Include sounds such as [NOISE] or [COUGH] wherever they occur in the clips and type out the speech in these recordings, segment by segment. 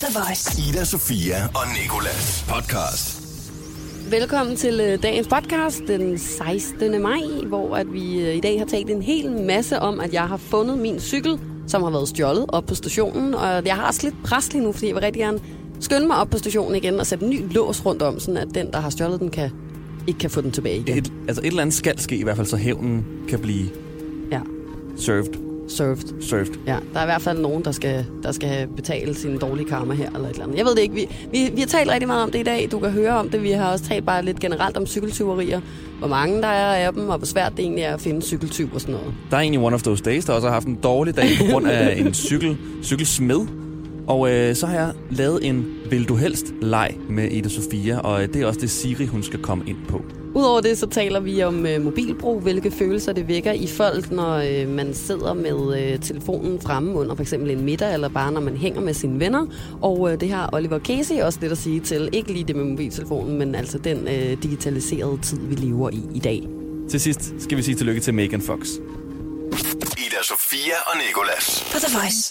The Voice. Ida, Sofia og Nikolas podcast. Velkommen til øh, dagens podcast den 16. maj, hvor at vi øh, i dag har talt en hel masse om, at jeg har fundet min cykel, som har været stjålet op på stationen. Og jeg har også lidt pres lige nu, fordi jeg vil rigtig gerne skynde mig op på stationen igen og sætte en ny lås rundt om, sådan at den, der har stjålet den, kan, ikke kan få den tilbage igen. Et, altså et eller andet skal ske i hvert fald, så hævnen kan blive Ja, served. Served. served. Ja, der er i hvert fald nogen, der skal, der skal betale sin dårlige karma her, eller et eller andet. Jeg ved det ikke. Vi, vi, vi har talt rigtig meget om det i dag. Du kan høre om det. Vi har også talt bare lidt generelt om cykeltyverier. Hvor mange der er af dem, og hvor svært det egentlig er at finde cykeltyv og sådan noget. Der er egentlig one of those days, der også har haft en dårlig dag på grund af en [LAUGHS] cykel, cykelsmed. Og øh, så har jeg lavet en Vil du helst leg med Ida Sofia, og øh, det er også det Siri, hun skal komme ind på. Udover det, så taler vi om øh, mobilbrug, hvilke følelser det vækker i folk, når øh, man sidder med øh, telefonen fremme under for eksempel en middag, eller bare når man hænger med sine venner. Og øh, det har Oliver Casey også lidt at sige til. Ikke lige det med mobiltelefonen, men altså den øh, digitaliserede tid, vi lever i i dag. Til sidst skal vi sige tillykke til Megan Fox. Ida, Sofia og Nikolas. På The Voice.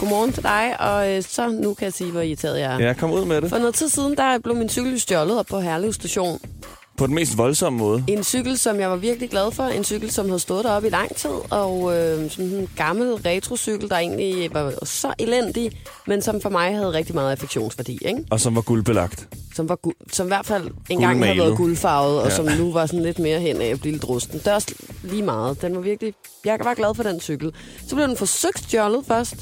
Godmorgen til dig, og øh, så nu kan jeg sige, hvor irriteret jeg er. Ja, kom ud med det. For noget tid siden, der blev min cykel stjålet op på Herlev station. På den mest voldsomme måde. En cykel, som jeg var virkelig glad for. En cykel, som havde stået deroppe i lang tid. Og øh, sådan en gammel retrocykel, der egentlig var så elendig, men som for mig havde rigtig meget affektionsværdi. Ikke? Og som var guldbelagt. Som, var gu- som i hvert fald engang havde været guldfarvet, og Ja. som nu var sådan lidt mere hen af at blive lidt rusten. Det er også lige meget. Den var virkelig... Jeg var glad for den cykel. Så blev den forsøgt stjålet først,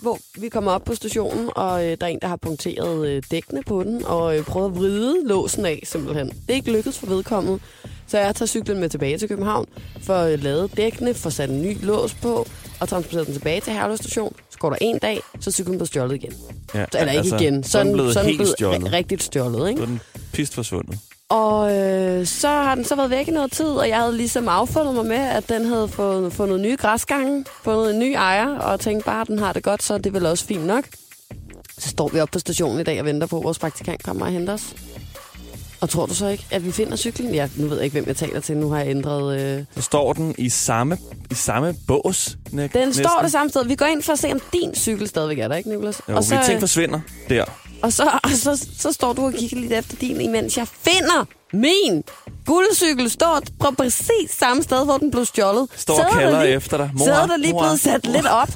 hvor vi kommer op på stationen, og øh, der er en, der har punkteret øh, dækkene på den, og øh, prøvet at vride låsen af, simpelthen. Det er ikke lykkedes for vedkommende. Så jeg tager cyklen med tilbage til København, for at lade dækkene, få sat en ny lås på, og transporteret den tilbage til Herlev station. Så går der en dag, så er cyklen blevet stjålet igen. Ja, Eller ikke igen. Så er den blevet helt blevet stjålet. ri- rigtigt stjålet, ikke? Så den pist forsvundet. Og øh, så har den så været væk i noget tid, og jeg havde ligesom affundet mig med, at den havde fået, fundet nye græsgange, fundet en ny ejer, og tænkte bare, at den har det godt, så det er vel også fint nok. Så står vi op på stationen i dag og venter på, at vores praktikant kommer og henter os. Og tror du så ikke, at vi finder cyklen? Ja, nu ved jeg ikke, hvem jeg taler til. Nu har jeg ændret... Øh... Så står den i samme, i samme bås. Næ- Den næsten. står det samme sted. Vi går ind for at se, om din cykel stadigvæk er der, ikke, Nicolas? Jo, og så, så, ting forsvinder der. Og så, og så, så står du og kigger lidt efter din, imens jeg finder min guldcykel. Står på præcis samme sted, hvor den blev stjålet. Står og er kalder lige, efter dig. Mor, Sædet er lige mor, blevet sat mor. lidt op.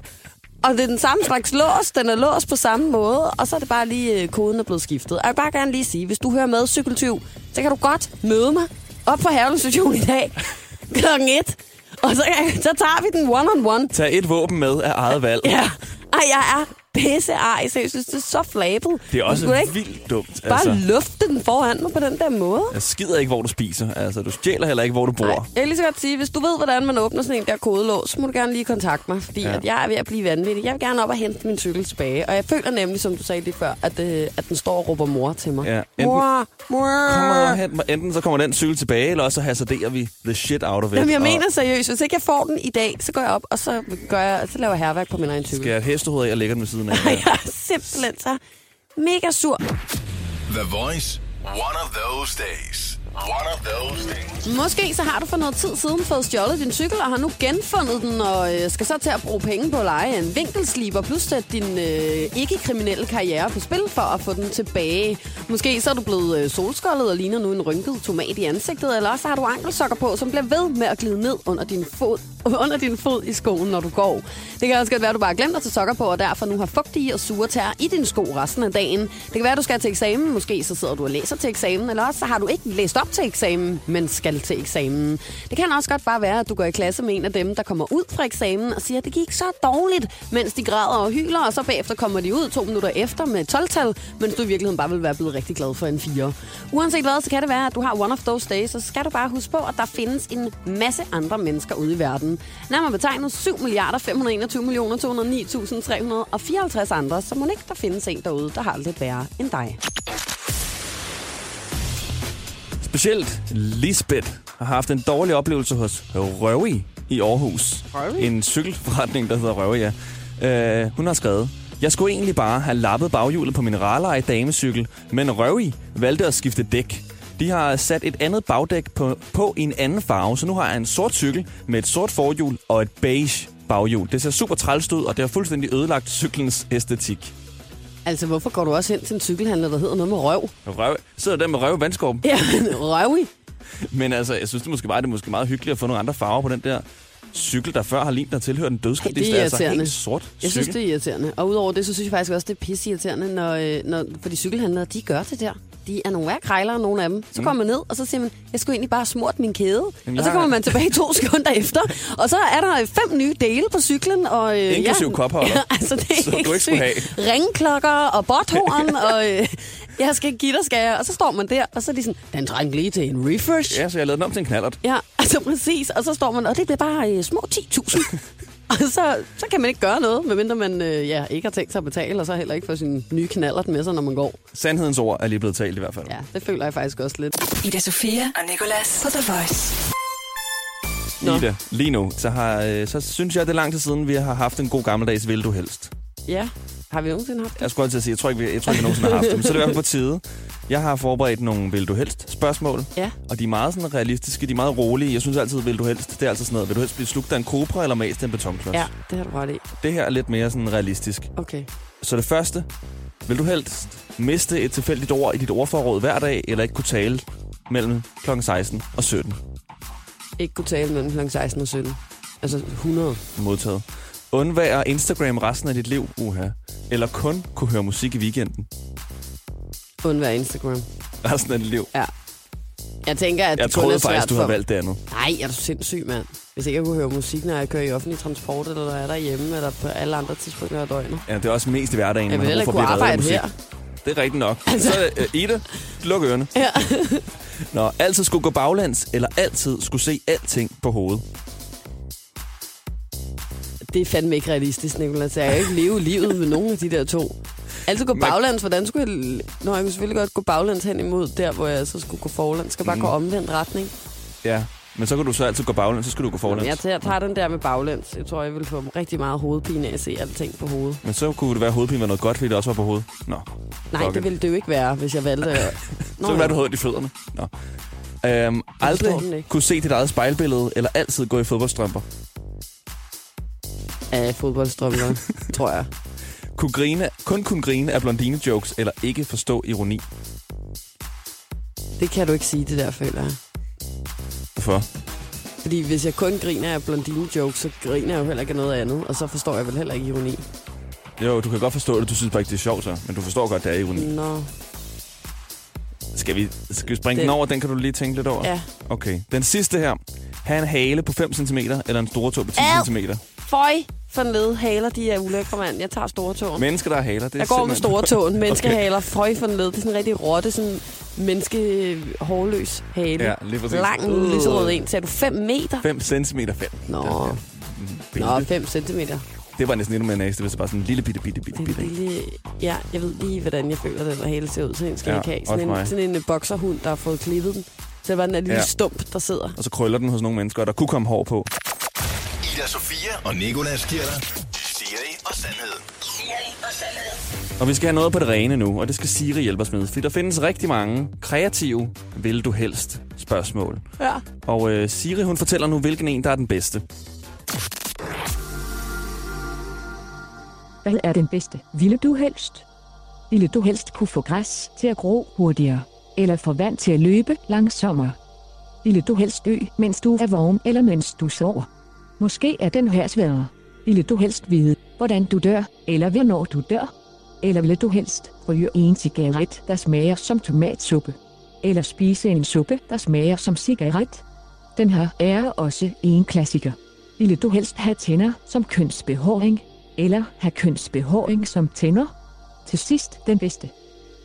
Og det er den samme slags lås. Den er låst på samme måde. Og så er det bare lige, øh, koden er blevet skiftet. Og jeg vil bare gerne lige sige, hvis du hører med cykeltyv, så kan du godt møde mig op på Herlev Station i dag [LAUGHS] klokken et. Og så, [LAUGHS] så tager vi den one-on-one. Tag et våben med af eget valg. Ja. Ej, jeg er pisse ej, så jeg synes, det er så flabet. Det er også ikke vildt dumt. Bare Altså, lufte den foran mig på den der måde. jeg skider ikke, hvor du spiser. Altså, du stjæler heller ikke, hvor du bor. Nej, jeg kan lige så godt sige, hvis du ved, hvordan man åbner sådan en der kodelås, så må du gerne lige kontakte mig, fordi Ja. at jeg er ved at blive vanvittig. Jeg vil gerne op og hente min cykel tilbage, og jeg føler nemlig, som du sagde lige før, at, øh, at den står og råber mor til mig. Ja, enten- Mor, mor. Kom og hent mig. Enten så kommer den cykel tilbage, eller også så hasarderer vi the shit out of it. Jamen, jeg Og mener seriøst, hvis ikke jeg får den i dag, så går jeg op, og så, gør jeg, så laver jeg herværk på min egen cykel. Skal jeg et hestehoved af og lægger den ved siden af? jeg er simpelthen så mega sur. The Voice. One of those days. One of those things. Måske så har du for noget tid siden fået stjålet din cykel, og har nu genfundet den, og øh, skal så til at bruge penge på at lege en vinkelsliber, plus sætte din øh, ikke-kriminelle karriere på spil for at få den tilbage. Måske så er du blevet øh, solskoldet og ligner nu en rynket tomat i ansigtet, eller også har du ankelsokker på, som bliver ved med at glide ned under din fod, [LAUGHS] under din fod i skoen, når du går. Det kan også godt være, at du bare glemt at tage sokker på, og derfor nu har fugtige og sure tær i din sko resten af dagen. Det kan være, at du skal til eksamen. Måske så sidder du og læser til eksamen, eller også så har du ikke læst op til eksamen, men skal til eksamen. Det kan også godt bare være, at du går i klasse med en af dem, der kommer ud fra eksamen og siger, at det gik så dårligt, mens de græder og hyler, og så bagefter kommer de ud to minutter efter med 12-tal, mens du i virkeligheden bare vil være blevet rigtig glad for en 4. Uanset hvad, så kan det være, at du har one of those days, så skal du bare huske på, at der findes en masse andre mennesker ude i verden. Nærmere betegnet 7 milliarder 521 millioner 209.354 andre, så må ikke der findes en derude, der har det lidt værre end dig. Specielt Lisbeth har haft en dårlig oplevelse hos Røvi i Aarhus. Røvi? En cykelforretning, der hedder Røvi, ja. Uh, hun har skrevet, jeg skulle egentlig bare have lappet baghjulet på min ralleje damecykel, men Røvi valgte at skifte dæk. De har sat et andet bagdæk på, på i en anden farve, så nu har jeg en sort cykel med et sort forhjul og et beige baghjul. Det ser super trælst ud, og det har fuldstændig ødelagt cyklens æstetik. Altså, hvorfor går du også hen til en cykelhandler, der hedder noget med røv? Røv. Sidder der med røv vandskorben. Ja, men [LAUGHS] røv i. Men altså, jeg synes det måske bare, det er måske meget hyggeligt at få nogle andre farver på den der cykel, der før har lignet at tilhøre den dødskab. Ej, det er altså helt sort Jeg cykel. synes, det er irriterende. Og udover det, så synes jeg faktisk også, det er pisse irriterende, når, øh, når, for de cykelhandlere, de gør det der. De er nogle værre krejlere, nogle af dem. Så kommer man ned, og så siger man, jeg skulle egentlig bare smurt min kæde. Jamen, og så jeg kommer man tilbage to [LAUGHS] sekunder efter. Og så er der fem nye dele på cyklen. Og, øh, Inklusiv kopholder. Ja, [LAUGHS] altså, det er Så du ikke skulle sygt. Ringklokker og botthorn, [LAUGHS] og øh, jeg skal give dig, skal jeg. Og så står man der, og så er de sådan, den trænger lige til en refresh. Ja, så jeg lavede den om til en knallert. Ja, [LAUGHS] altså præcis. Og så står man, og det bliver bare øh, små 10.000. [LAUGHS] og så, så kan man ikke gøre noget, medmindre man øh, ja, ikke har tænkt sig at betale, og så heller ikke få sin nye knaller med sig, når man går. Sandhedens ord er lige blevet talt i hvert fald. Ja, det føler jeg faktisk også lidt. Ida Sofia og Nicolas på The Voice. Nå. Ida, lige nu, så, har, øh, så synes jeg, det er lang tid siden, vi har haft en god gammeldags vil du helst. Ja, har vi nogensinde haft det? Jeg skulle altid sige, jeg tror ikke, vi, jeg tror ikke, vi nogensinde har haft dem. Så er det i hvert fald på tide. Jeg har forberedt nogle vil du helst spørgsmål. Ja. Og de er meget sådan realistiske, de er meget rolige. Jeg synes altid, vil du helst, det er altid sådan noget. Vil du helst blive slugt af en kobra eller mast af en betonklods? Ja, det har du ret i. Det her er lidt mere sådan realistisk. Okay. Så det første. Vil du helst miste et tilfældigt ord i dit ordforråd hver dag, eller ikke kunne tale mellem kl. 16 og 17? Ikke kunne tale mellem kl. 16 og 17. Altså 100. Modtaget. Undvære Instagram resten af dit liv, uha. Eller kun kunne høre musik i weekenden Undvær Instagram. resten af dit liv. Ja. Jeg tænker, at Jeg det kun troede er svært faktisk, du havde valgt det andet. Nej, er du sindssyg, mand. Hvis ikke jeg kunne høre musik, når jeg kører i offentlig transport, eller når jeg er derhjemme, eller på alle andre tidspunkter af døgnet. Ja, det er også mest i hverdagen, Jeg vil har heller ikke for at kunne arbejde musik. her. Det er rigtigt nok. Så uh, Ida, luk ørerne. Ja. Nå, altid skulle gå baglands, eller altid skulle se alting på hovedet. Det er fandme ikke realistisk, Nicolas. Jeg kan ikke leve livet med nogen af de der to. Altid gå baglands. Hvordan skulle jeg... Nå, jeg kunne selvfølgelig godt gå baglands hen imod der, hvor jeg så skulle gå forlands. Skal bare Mhm. gå omvendt retning. Ja, men så kan du så altid gå baglæns, så skal du gå forlæns. Jeg tager, tager den der med baglæns. Jeg tror, jeg vil få rigtig meget hovedpine af at se alting på hovedet. Men så kunne det være, at hovedpine var noget godt, fordi det også var på hovedet. Nå, Nej, Fuck det ville det jo ikke være, hvis jeg valgte... at- [LAUGHS] så kan det være, du havde i fødderne. Nå. Øhm, aldrig kunne se dit eget spejlbillede, eller altid gå i fodboldstrømper. Af fodboldstrømper, [LAUGHS] tror jeg. Kunne grine, kun kunne grine af blondine-jokes, eller ikke forstå ironi. Det kan du ikke sige, det der, føler jeg. Hvorfor? Fordi hvis jeg kun griner af blondine jokes, så griner jeg jo heller ikke af noget andet. Og så forstår jeg vel heller ikke ironi. Jo, du kan godt forstå det, du synes bare ikke, det er sjovt så. Men du forstår godt, det er ironi. Nå, Skal vi, skal vi springe Den- den over? Den kan du lige tænke lidt over? ja. Okay. Den sidste her. Ha' en hale på 5 cm, eller en store tog på 10 Ad! cm. Føj for ned. Haler, de er ulækre, mand. Jeg tager store tåen. Mennesker, der har haler. Det er Jeg går med simpelthen- store tåen. [LAUGHS] Menneskehaler. Føj for ned. Det er sådan en rigtig rotte, sådan menneske hårløs hale. Ja, lige præcis. Lang, Øh. lyserød en. Sagde du 5 meter? 5 cm 5. Nå, Nå 5 centimeter. Det var næsten endnu mere næste, hvis det var sådan en lille bitte, bitte, bitte, bitte. lille... Ja, jeg ved lige, hvordan jeg føler, den der hale ser ud. Sådan en skal Ja, ikke have. Sådan mig. en, sådan en øh, bokserhund, der har fået klippet den. Så det var den der lille Ja. stump, der sidder. Og så krøller den hos nogle mennesker, og der kunne komme hår på. Ida Sofia og Nicolas giver dig Siri og Sandhed. Og vi skal have noget på det rene nu, og det skal Siri hjælpe os med. For der findes rigtig mange kreative, vil du helst, spørgsmål. Ja. Og øh, Siri, hun fortæller nu, hvilken en, der er den bedste. Hvad er den bedste? Ville du helst? Ville du helst kunne få græs til at gro hurtigere? Eller få vand til at løbe langsommere? Ville du helst dø, mens du er vågen eller mens du sover? Måske er den her sværere. Ville du helst vide, hvordan du dør, eller hvornår du dør? Eller ville du helst ryge en cigaret, der smager som tomatsuppe? Eller spise en suppe, der smager som cigaret? Den her er også en klassiker. Ville du helst have tænder som kønsbehåring? Eller have kønsbehåring som tænder? Til sidst den bedste.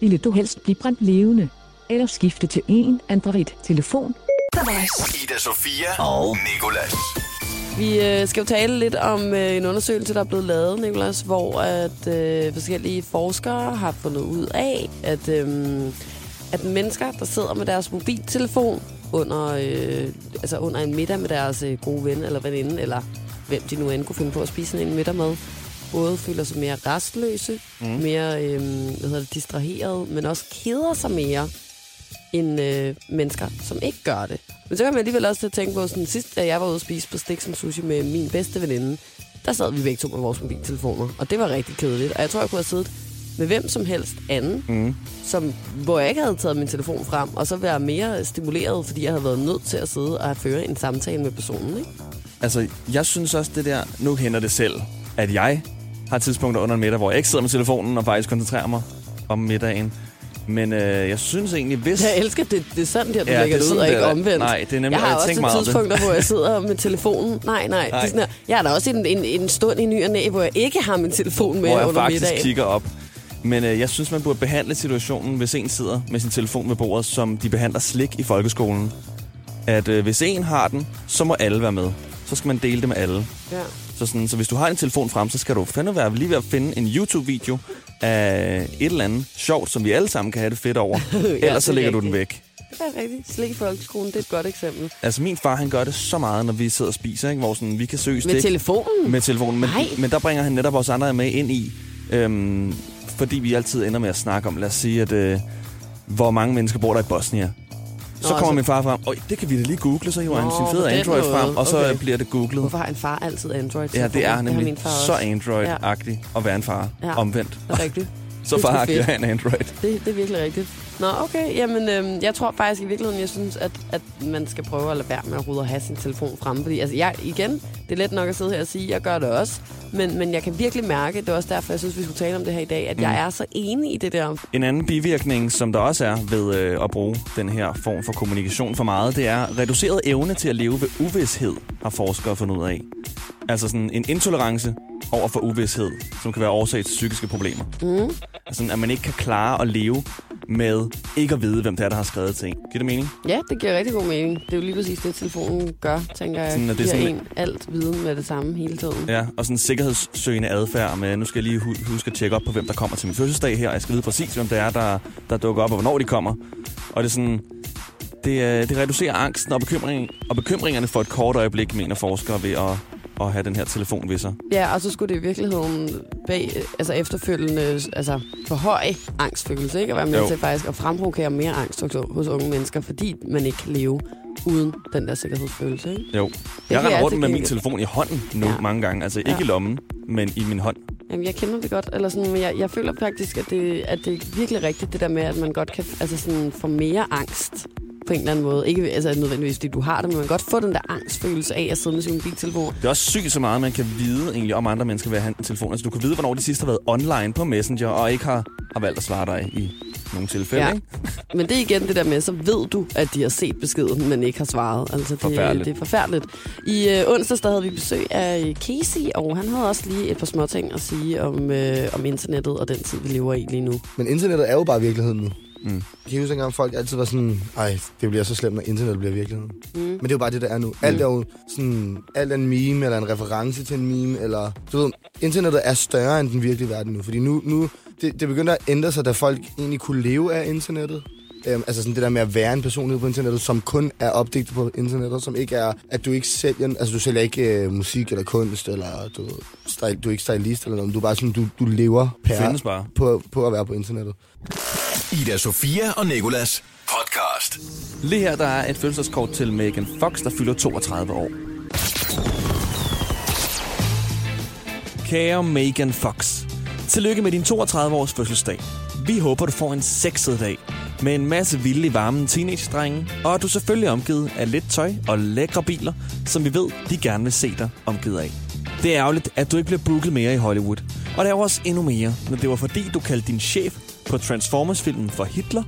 Ville du helst blive brændt levende? Eller skifte til en Android-telefon? Ida Sofia og Nicolas. Vi øh, skal jo tale lidt om øh, en undersøgelse, der er blevet lavet, Nicolas, hvor at øh, forskellige forskere har fundet ud af, at, øh, at mennesker, der sidder med deres mobiltelefon under, øh, altså under en middag med deres øh, gode ven eller veninde, eller hvem de nu end kunne finde på at spise en middag med, både føler sig mere restløse, mm. mere øh, hvad hedder det, distraheret, men også keder sig mere end øh, mennesker, som ikke gør det. Men så kan man alligevel også til at tænke på, sådan sidst, da jeg var ude at spise på Stik som Sushi med min bedste veninde, der sad vi begge to med vores mobiltelefoner, og det var rigtig kedeligt. Og jeg tror, jeg kunne have siddet med hvem som helst anden, mm. som, hvor jeg ikke havde taget min telefon frem, og så være mere stimuleret, fordi jeg havde været nødt til at sidde og føre en samtale med personen. Ikke? Altså, jeg synes også, det der... Nu kender det selv, at jeg har tidspunkter under en middag, hvor jeg ikke sidder med telefonen og faktisk koncentrerer mig om middagen. Men øh, jeg synes egentlig, hvis... Jeg elsker, det, det er sådan der, du Ja, lægger det det ud, og ikke det omvendt. Nej, det er nemlig- Jeg har jeg også meget det. tidspunkter, hvor jeg sidder [LAUGHS] med telefonen. Nej, nej. Det Nej. er sådan her. Jeg har da også en, en, en stund i ny og næ, hvor jeg ikke har min telefon med hvor jeg under faktisk kigger op. Men øh, jeg synes, man burde behandle situationen, hvis en sidder med sin telefon ved bordet, som de behandler slik i folkeskolen. At øh, hvis en har den, så må alle være med. Så skal man dele det med alle. Ja. Så, sådan, så hvis du har en telefon frem, så skal du fandme være lige ved at finde en YouTube-video af et eller andet sjovt, som vi alle sammen kan have det fedt over. [LAUGHS] Ellers så er lægger du den væk. Det er rigtigt. Slik i folkeskolen, det er et godt eksempel. Altså min far, han gør det så meget, når vi sidder og spiser, ikke? hvor sådan, vi kan søge Med stik telefonen? med telefonen. Men, Nej. men der bringer han netop os andre med ind i, øhm, fordi vi altid ender med at snakke om, lad os sige, at øh, hvor mange mennesker bor der i Bosnien. Så kommer så- min far frem, og det kan vi da lige google, så hiver han sin fede Android måde. frem, og så Okay. bliver det googlet. Hvorfor har en far altid Android? Ja, det er nemlig far så også. Android-agtig at være en far. Ja. Omvendt. Det rigtigt. Så far har en Android. Det, det er virkelig rigtigt. Nå, okay. Jamen, øhm, jeg tror faktisk i virkeligheden, jeg synes, at, at man skal prøve at lade være med at rydde og have sin telefon fremme. Fordi altså, jeg, igen, det er let nok at sidde her og sige, jeg gør det også. Men, men jeg kan virkelig mærke, det er også derfor, jeg synes, vi skulle tale om det her i dag, at mm. jeg er så enig i det der. En anden bivirkning, som der også er ved øh, at bruge den her form for kommunikation for meget, det er reduceret evne til at leve ved uvidshed, har forskere fundet ud af. Altså sådan en intolerance over for uvidshed, som kan være årsag til psykiske problemer. Mm. Altså, at man ikke kan klare at leve med ikke at vide, hvem det er, der har skrevet ting. Giver det mening? Ja, det giver rigtig god mening. Det er jo lige præcis det, telefonen gør, tænker jeg. Sådan, det er giver sådan- en alt viden med det samme hele tiden. Ja, og sådan en sikkerhedssøgende adfærd med, nu skal jeg lige hu- huske at tjekke op på, hvem der kommer til min fødselsdag her, og jeg skal vide præcis, hvem det er, der, der dukker op, og hvornår de kommer. Og det er sådan, det, øh, det reducerer angsten og, bekymring, og bekymringerne for et kort øjeblik, mener forskere, ved at, at have den her telefon ved sig. Ja, og så skulle det i virkeligheden bag, altså efterfølgende altså forhøje angstfølelse, ikke? At være med Jo. til faktisk at fremprovokere mere angst hos, hos unge mennesker, fordi man ikke kan leve uden den der sikkerhedsfølelse, ikke? Jo. Det Jeg render rundt med min telefon i hånden nu ja. mange gange. Altså ikke Ja. i lommen, men i min hånd. Jamen, jeg kender det godt, eller sådan, men jeg, jeg føler faktisk, at det, at det er virkelig rigtigt, det der med, at man godt kan altså sådan, få mere angst på en eller anden måde. Ikke altså, nødvendigvis, fordi du har det, men man kan godt få den der angstfølelse af at sidde med sin mobiltelefon. Det er også sygt så meget, man kan vide egentlig om andre mennesker ved at have en telefon. Altså du kan vide, hvornår de sidst har været online på Messenger, og ikke har, har valgt at svare dig i nogle tilfælde. Ja. Ikke? [LAUGHS] Men det er igen det der med, så ved du, at de har set beskeden, men ikke har svaret. Altså, det, Forfærdeligt. det er forfærdeligt. I øh, onsdags der havde vi besøg af Casey, og han havde også lige et par små ting at sige om, øh, om internettet og den tid, vi lever i lige nu. Men internettet er jo bare virkeligheden nu. Mm. Jeg kan huske engang, folk altid var sådan, ej, det bliver så slemt, når internettet bliver virkeligheden. Mm. Men det er jo bare det, der er nu. Alt er jo sådan, alt er en meme, eller en reference til en meme, eller... Du ved, internettet er større end den virkelige verden nu. Fordi nu, nu det, det begynder at ændre sig, da folk egentlig kunne leve af internettet. Øhm, altså sådan det der med at være en personlighed på internettet, som kun er opdigtet på internettet, som ikke er, at du ikke sælger, altså du sælger ikke øh, musik eller kunst, eller du, style, du er ikke stylist eller noget, du er bare sådan, du, du lever per, findes bare. På, på at være på internettet. Ida Sofia og Nikolas podcast. Lige her, der er et fødselskort til Megan Fox, der fylder 32 år. Kære Megan Fox, tillykke med din 32-års fødselsdag. Vi håber, du får en sexet dag med en masse vilde, varme teenage-drenge, og at du selvfølgelig er omgivet af lidt tøj og lækre biler, som vi ved, de gerne vil se dig omgivet af. Det er ærgerligt, at du ikke bliver booket mere i Hollywood. Og det er også endnu mere, når det var fordi, du kaldte din chef på Transformers-filmen for Hitler,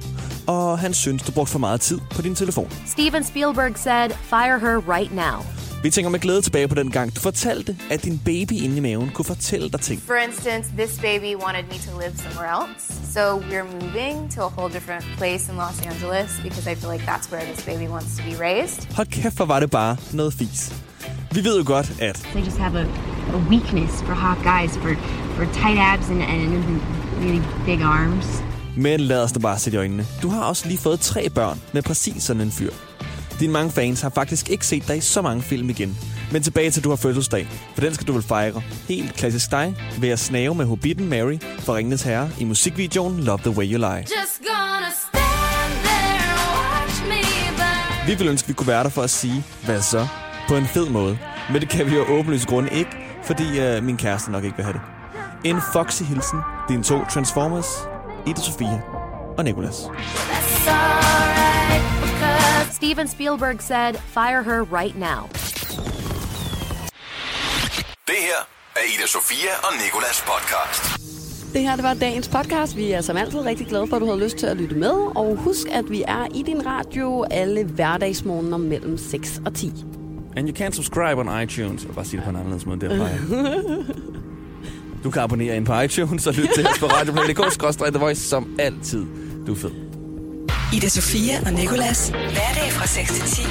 og han synes, du brugte for meget tid på din telefon. Steven Spielberg said, fire her right now. Vi tænker med glæde tilbage på den gang, du fortalte, at din baby inde i maven kunne fortælle dig ting. For instance, this baby wanted me to live somewhere else. So we're moving to a whole different place in Los Angeles because I feel like that's where this baby wants to be raised. Hold kæft, hvor var det bare noget fis. Vi ved jo godt, at They just have a, a weakness for hot guys, for, for tight abs and, and really big arms. Men lad os da bare sætte i øjnene. Du har også lige fået tre børn med præcis sådan en fyr. Dine mange fans har faktisk ikke set dig i så mange film igen. Men tilbage til, at du har fødselsdag. For den skal du vel fejre. Helt klassisk dig ved at snave med Hobbiten Mary fra Ringenes Herre i musikvideoen Love the Way You Lie. Just gonna stand there and watch me burn. Vi ville ønske, vi kunne være der for at sige, hvad så? På en fed måde. Men det kan vi jo åbenlyst grund ikke, fordi øh, min kæreste nok ikke vil have det. En foxy hilsen. Dine to Transformers, Ida Sofia og Nicolas. Steven Spielberg said, fire her right now. Det her er Ida Sofia og Nikolas podcast. Det her det var dagens podcast. Vi er som altid rigtig glade for, at du havde lyst til at lytte med. Og husk, at vi er i din radio alle hverdagsmorgener mellem 6 og 10. And you can subscribe on iTunes. Jeg vil bare sige det på en anderledes måde. Det er. [LAUGHS] Du kan abonnere ind på iTunes og lytte til os på radioplay.dk. The Voice som altid. Du er fed. Ida Sofia og Nicolas. Hverdag fra 6 til 10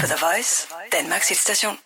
på The Voice, Danmarks hitstation.